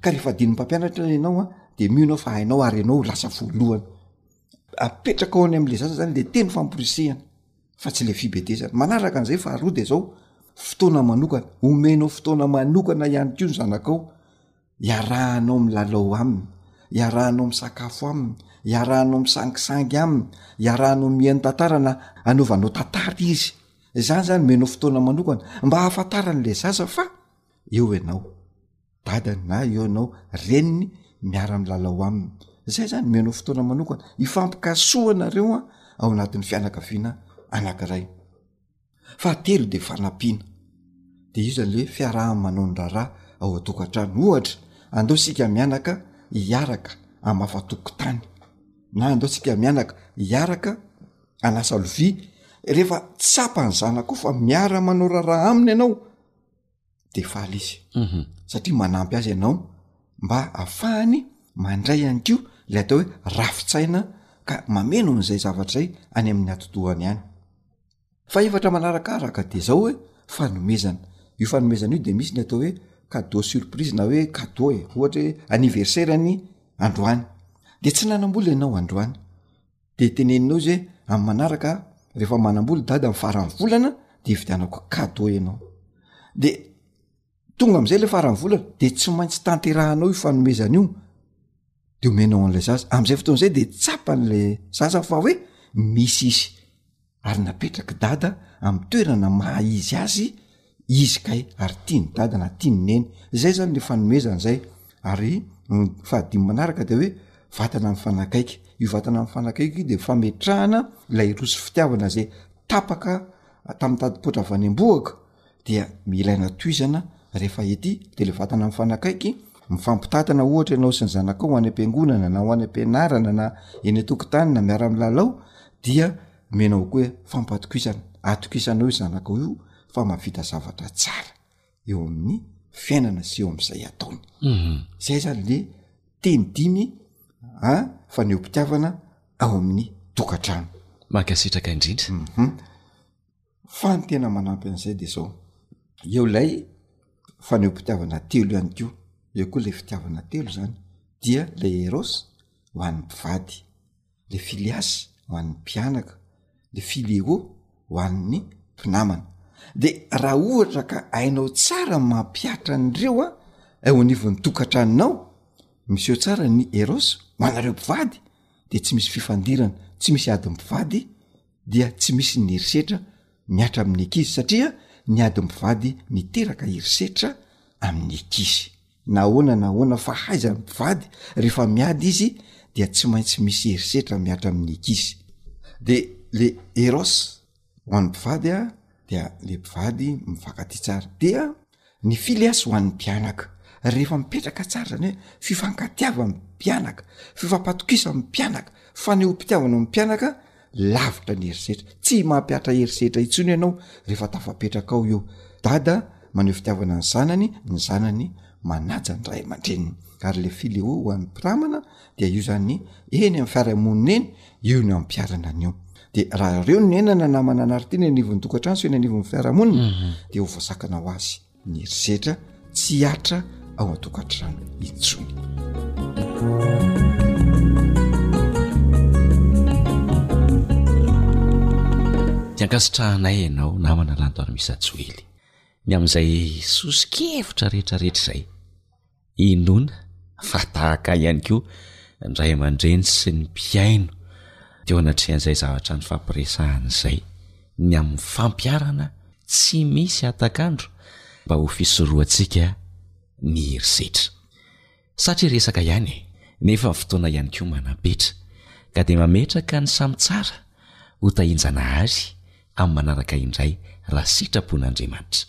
ka rehefa adinon'ny mpampianatra ianao a de mino aho fa hainao ary ianao lasa voalohany apetraka ao any am'le zaza zany le teny famporisihana fa tsy le fibedesana manaraka an'izay faharoa de zao fotoana manokana omenao fotoana manokana ihany ko ny zanakao iarahanao milalao aminy iarahanao misakafo aminy iarahanao misangisangy aminy iarahanao mihaino tantara na anaovanao tantara izy zany zany omenao fotoana manokana mba hahafantaran'le zaza fa eo ianao dadany na eo ianao reniny miara milalao aminy zay zany meno fotoana manokana hifampikasoanareo a ao anatin'ny fianakaviana anankiray fa telo de fanampiana de io zany le fiaraha manao ny raharaha ao an-tokantrano ohatra andao sika mianaka hiaraka amafatoky tany na andao sika mianaka hiaraka anasa lovia rehefa tsapa ny zanako fa miara-manao raharaha aminy ianao de faly izy mhm. satria manampy azy ianao mba afahany mandray any ko lay atao hoe rafitsaina ka mameno an'izay zavatra zay any amin'ny atidohany any fa efatra manarakaraka de zao hoe fanomezana io fanomezana io de misy ny atao hoe cadeau surprise na hoe cadeau e ohatra hoe anniversaire ny androany de tsy nanam-bola ianao androany de teneninao izy hoe amin'ny manaraka rehefa manambola i dada ny faran'ny volana de hividianako cadeau ianao de tonga am'izay le faran'ny volana de tsy maintsy tanterahanao io fanomezana io de omenao an'ilay zaza am'izay fotoana izay de tsapan'le zaza fa hoe misy izy. ary napetrak'i dada amin'ny toerana maha izy azy izy kay ary tiany dada na tiany neny zay zany le fanomezany zay ary ny fahadimy manaraka de hoe vatana mifanakaiky io vatana mifanakaiky io de fametrahana ilay roa sy fitiavana zay tapaka tamin'ny tadipoitra avy any am-bohoka dia ilaina tohizana rehefa ety de le vatana mifanakaiky mifampitantana ohatra ianao sy ny zanakao ho any am-piangonana na ho any am-pianarana na eny an-tokotany na miara-milalao dia menao koa hoe fampatokisana atokisanao io zanakao io fa mahavita zavatra tsara eo amin'ny fiainana sy eo am'izay ataony mhm. zay zany le teny dimy a ah, fa neom-pitiavana ao amin'ny tokantrano mankasitraka indrindra mhm. fa ny tena manampy an'izay de zao eo lay faneho-pitiavana telo ihany ko eo koa le fitiavana telo zany dia le eros ho an'ny mpivady le filiasy ho an'ny mpianaka le fileo ho an'ny mpinamana de raha ohatra ka ainao tsara mampiatra an'ireo a ao anivon'ny tokantranonao misy eo tsara ny eros ho anareo mpivady de tsy misy fifandirana tsy misy adin'ny mpivady dia tsy misy ny herisetra mihatra amin'ny ankizy satria ny ady mivady miteraka herisetra amin'ny ankizy na ahoana na ahoana fahaizany mpivady rehefa miady izy dia tsy maintsy misy herisetra mihatra amin'ny ankizy de le eros ho an'ny mpivady a dia le mpivady mifankatia tsara dia ny filias ho an'ny mpianaka rehefa mipetraka tsara zany hoe fifankatiava am mpianaka fifampatokisa am mpianaka fanehoam-pitiavana am mpianaka lavitra ny herisetra tsy mampiatra herisetra intsony ianao rehefa tafapetraka ao eo dada maneho fitiavana ny zanany ny zanany manaja ny ray aman-dreniny ary le fileo ho an'ny mpinamana dia io zany ny eny am fiarahamonina eny io ny ampiarana an'io de raha reo ny nenana namana anarty ny anivon'ny tokantrano sy ny anivon'ny fiarahamonina mhm. de ho voasakana ho azy ny erisetra tsy atra ao antokantrano itsony de ankasitrahanay ianao namana landoanomisa joely ny amin'izay sosikevitra rehetrarehetra izay Inoana fa tahaka ahy ihany koa ny ray aman-dreny sy ny mpihaino teo anatrehan'izay zavatra nifampiresahana izay, ny amin'ny fampiharana tsy misy hatak'andro mba ho fisorohantsika ny herisetra. Satry resaka ihany e! Nefa ny fotoana ihany koa manam-petra ka dia mametraka ny samy tsara ho tahian-janahary amin'ny manaraka indray raha sitrapon'Andriamanitra.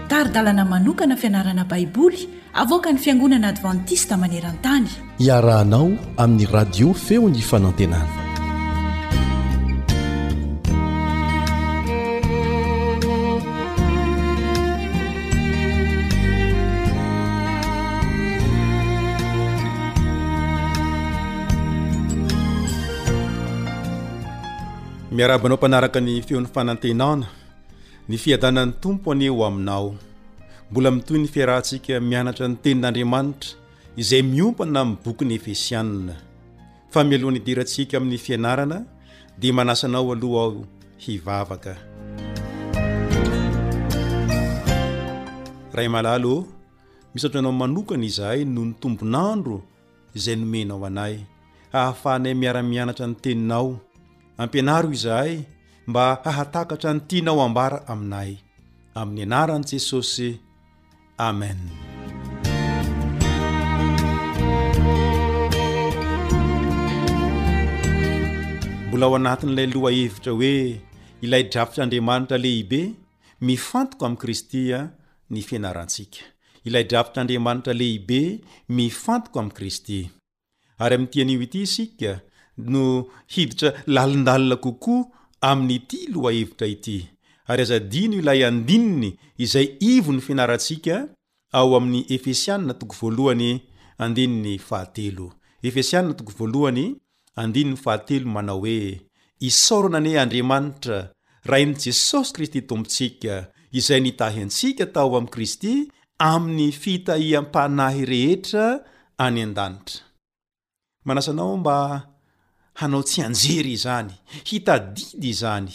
Tari-dalana manokana fianarana Baiboly avoakan'ny Fiangonana Advantista maneran-tany. Iarahanao amin'ny Radio Feon'ny Fanantenana. Miarabanao mpanaraka ny feon'ny fanantenana. Ny fiadanan'ny Tompo anie ho aminao. Mbola mitohy ny fiarahantsika mianatra ny Tenin'Andriamanitra izay miompana amin'ny bokin'ny Efesianina. Fa mialohan'ny hidirantsika amin'ny fianarana dia manasa anao aloha aho hivavaka. Ray malala ô, misaotra anao manokana izahay noho ny tombon'andro izay nomenao anay, hahafahanay miara-mianatra ny Teninao. Ampianaro izahay mba hahatakatra ny tianao hambara aminay. Amin'ny anaran'i Jesosy. Amen. mbola ao anatin'ilay loha hevitra hoe ilay drafitr'andriamanitra lehibe Mifantoka amin'i Kristy ny fianarantsika. Ilay drafitr'Andriamanitra lehibe mifantoka amin'i Kristy. Ary amin'ity anio ity isika no hiditra lalindalina kokoa amin'ity lohahevitra ity. Ary aza adino ilay andininy izay ivon'ny fianarantsika ao amin'ny Efesiana toko voalohany andininy fahatelo. Efesiana toko voalohany andininy fahatelo manao hoe, Isaorana anie Andriamanitra, Rain'i Jesosy Kristy Tompontsika, izay nitahy antsika tao amin'i Kristy amin'ny fitahiam-panahy rehetra any an-danitra. Manasa anao aho mba hanao tsianjery izany, hitadidy izany,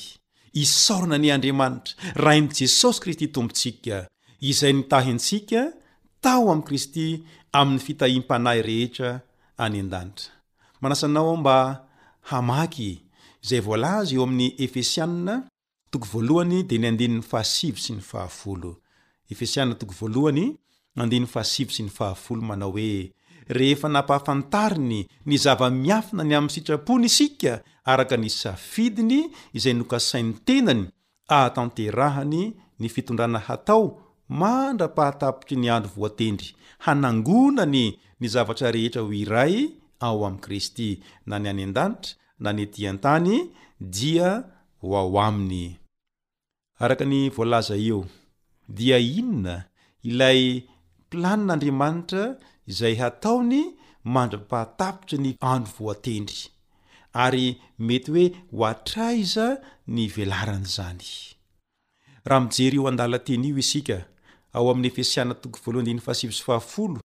isaorana anie Andriamanitra, Rain'i Jesosy Kristy Tompontsika, izay nitahy antsika tao amin'i Kristy amin'ny fitahiam-panahy rehetra any an-danitra. Manasa anao aho mba hamaky izay voalaza eo amin'ny Efesianina, Toko voalohany dia ny andininy fahasivy sy ny fahafolo. Efesiana toko voalohany, andininy fahasivy sy ny fahafolo manao hoe, Rehefa nampahafantariny ny zava-miafina ny amin'ny sitrapony isika araka ny safidiny izay nokasain'ny tenany ahatanterahany ny fitondrana hatao mandra-pahatapitry ny andro voatendry hanangonany ny zavatra rehetra ho iray ao amin'i Kristy, na ny any an-danitra na ny ety an-tany dia ho ao aminy. Araka ny voalaza eo, dia inona ilay planin'Andriamanitra izay hataony mandra-pahatapitry ny andro voatendry, ary mety hoe ho hatraiza ny velaran'izany? Raha mijery io andalan-teny io isika ao amin'ny Efesiana toko voalohany andininy fahasivy sy fahafolo,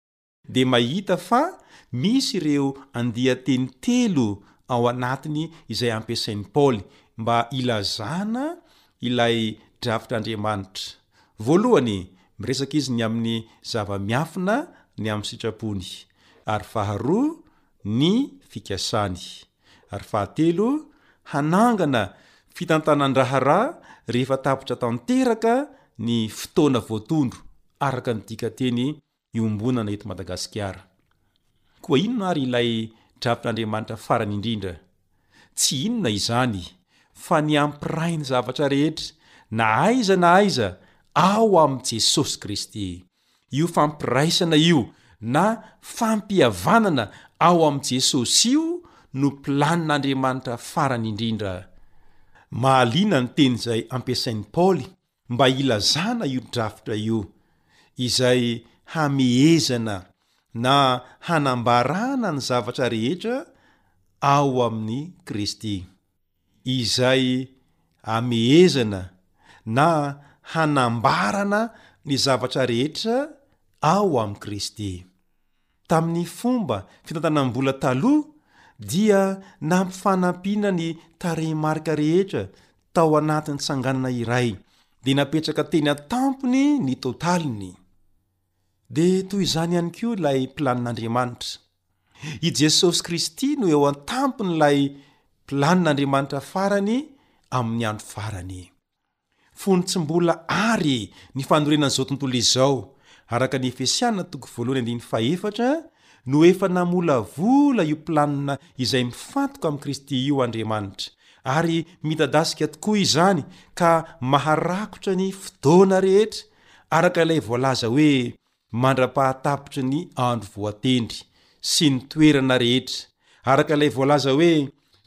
dia mahita fa misy ireo andian-teny telo ao anatiny izay ampiasain'i Paoly mba hilazana ilay drafitr'Andriamanitra. Voalohany, miresaka izy ny amin'ny zava-miafina ny amin'ny sitrapony, ary faharoa, ny fikasany, ary fahatelo, hanangana fitantanan-draharaha rehefa tapitra tanteraka ny fotoana voatondro, araka ny dikanteny iombonana eto Madagasikara. Koa inona ary ilay drafin'Andriamanitra farany indrindra? Tsy inona izany fa ny hampiray ny zavatra rehetra na aiza na aiza ao amin'i Jesosy Kristy. Io fampiraisana io na fampihavanana ao amin'i Jesosy io no planin'Andriamanitra farany indrindra. Mahaliana ny teny izay ampiasain'i Paoly mba hilazana io drafitra io, izay hamehezana na hanambarana ny zavatra rehetra ao amin'i Kristy, izay hamehezana na hanambarana ny zavatra rehetra ao amin'i Kristy. Tamin'ny fomba fitantanam-bola taloha dia nampifanampiana ny tarehimarika rehetra tao anatin'ny tsanganana iray dia napetraka teny an-tampony ny totaliny. Dia toy izany ihany koa ilay planin'Andriamanitra. I Jesosy Kristy no eo an-tampon'ilay planin'Andriamanitra farany amin'ny andro farany. Fony tsy mbola àry ny fanorenan'izao tontolo izao, araka ny Efesiana toko voalohany andininy fahefatra, no efa namolavola io planina izay mifantoka amin'i Kristy io Andriamanitra, ary midadasika tokoa izany ka maharakotra ny fotoana rehetra, araka ilay voalaza hoe, mandra-pahatapitry ny andro voatendry, sy ny toerana rehetra, araka ilay voalaza hoe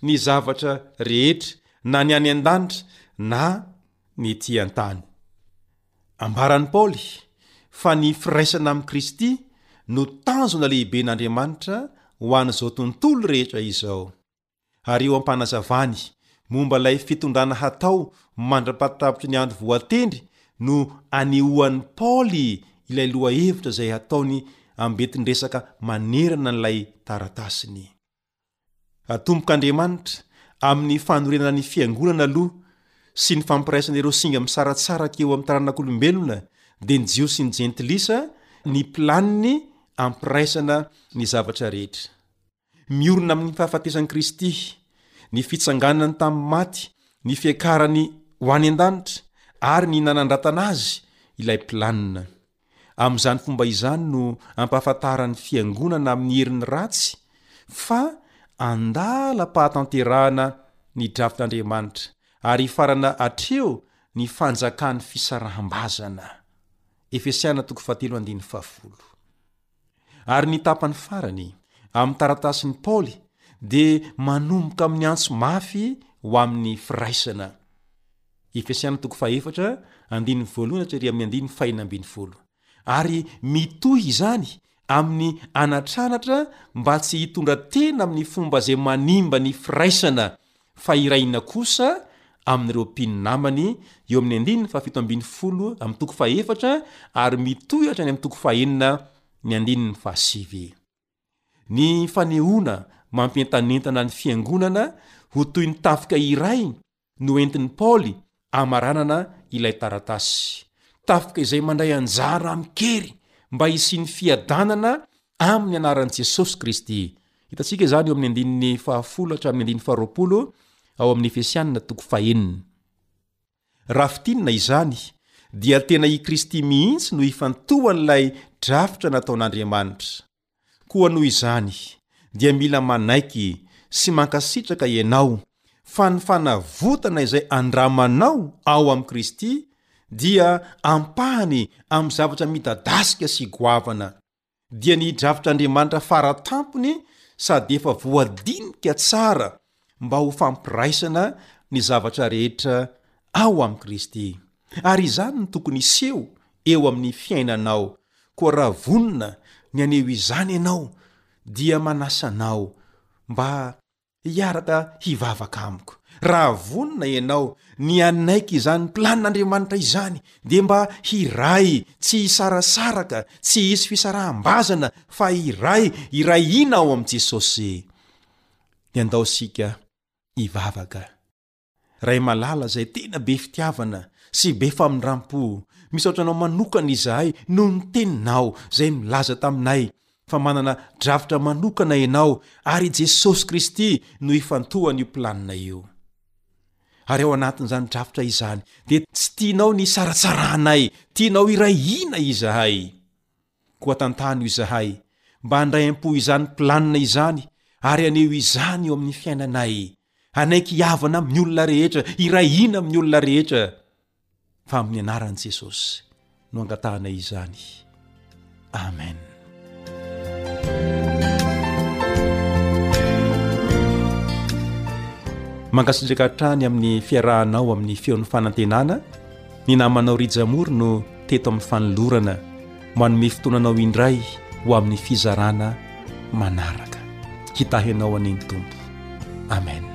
ny zavatra rehetra na ny any an-danitra na ny ety an-tany. Ambaran'i Paoly fa ny firaisana amin'i Kristy no tanjona lehiben'Andriamanitra ho an'izao tontolo rehetra izao. ary eo am-panazavany momba ilay fitondrana hatao mandra-pahatapitry ny andro voatendry no anehoan'i Paoly ilay lohahevitra izay hataony ambentin-dresaka manerana an'ilay taratasiny. Atomboka Andriamanitra amin'ny fanorenana ny fiangonana aloha sy ny fampiraisana ireo singa misaratsaraka eo amin'ny taranak'olombelona dia ny Jiosy sy ny Jentilisa ny planiny ampiraisana ny zavatra rehetra. Miorina amin'ny fahafatesan'i Kristy, ny fitsanganany tamin'ny maty, ny fiakarany ho any an-danitra, ary ny nanandratana azy, ilay planina. Amin'izany fomba izany no ampahafantaran'ny Fiangonana amin'ny herin'ny ratsy fa andalam-pahatanterahana ny drafitr'Andriamanitra, ary hifarana hatreo ny fanjakan'ny fisaraham-bazana. Ary ny tapany farany, amin'ny taratasin'i Paoly, dia manomboka amin'ny antso mafy ho amin'ny firaisana. Efesiana toko fahaefatra, andininy voalohany hatrary amin'ny andininy fahina ambin'ny folo. Ary mitohy izany amin'ny anatranatra mba tsy hitondra tena amin'ny fomba izay manimba ny firaisana fa iray inona kosa amin'ireo mpino namany, eo amin'ny andininy fahafito ambin'ny folo amin'ny toko fahefatra ary mitohy hatrany amin'ny toko fahenina ny andininy fahasivy. Ny fanehoana mampientanentana ny Fiangonana ho toy ny tafika iray no entin'i Paoly Amaranana ilay taratasy. Tafika izay mandray anjara amin-kery mba hisian'ny fiadanana amin'ny anaran'i Jesosy Kristy. Hitantsika izany eo amin'ny andininy fahafolo hatramin'ny andininy faharoapolo ao amin'ny Efesianina toko fahenina. Raha fintinina izany, dia tena i Kristy mihitsy no ifantohan'ilay drafitra nataon'Andriamanitra. Koa noho izany dia mila manaiky sy mankasitraka ianao fa ny fanavotana izay andramanao ao amin'i Kristy dia ampahany amin'ny zavatra midadasika sy goavana, dia ny drafitr'Andriamanitra fara tampony sady efa voadinika tsara mba ho fampiraisana ny zavatra rehetra ao amin'i Kristy. Ary izany no tokony hiseho eo amin'ny fiainanao, koa raha vonona ny haneho izany ianao, dia manasa anao mba hiaraka hivavaka amiko. Raha vonona ianao ny hanaiky izany planin'Andriamanitra izany, dia mba hiray tsy hisarasaraka, tsy hisy fisaraham-bazana, fa hiray hirahiana ao amin'i Jesosy. dia ndao isika hivavaka. Ray malala izay tena be fitiavana sy be famindrampo, misaotra Anao manokana izahay noho ny Teninao izay nilaza taminay fa manana drafitra manokana Ianao ary i Jesosy Kristy no ifantohan'io planina io. Ary ao anatin'izany drafitra izany dia tsy tianao ny hisaratsarahanay, tianao hiray hina izahay. Koa tantano izahay mba handray am-po izany planina izany ary haneho izany eo amin'ny fiainanay. Hanaiky hihavana amin'ny olona rehetra, hiray hina amin'ny olona rehetra, fa amin'ny anaran'i Jesosy no angatahanay izany. Amen. Mankasitraka hatrany amin'ny fiarahanao amin'ny feon'ny fanantenana. Ny namanao Rija Moro no teto amin'ny fanolorana. Manome fotoana anao indray ho amin'ny fizarana manaraka. Hitahy anao anie ny Tompo. Amen.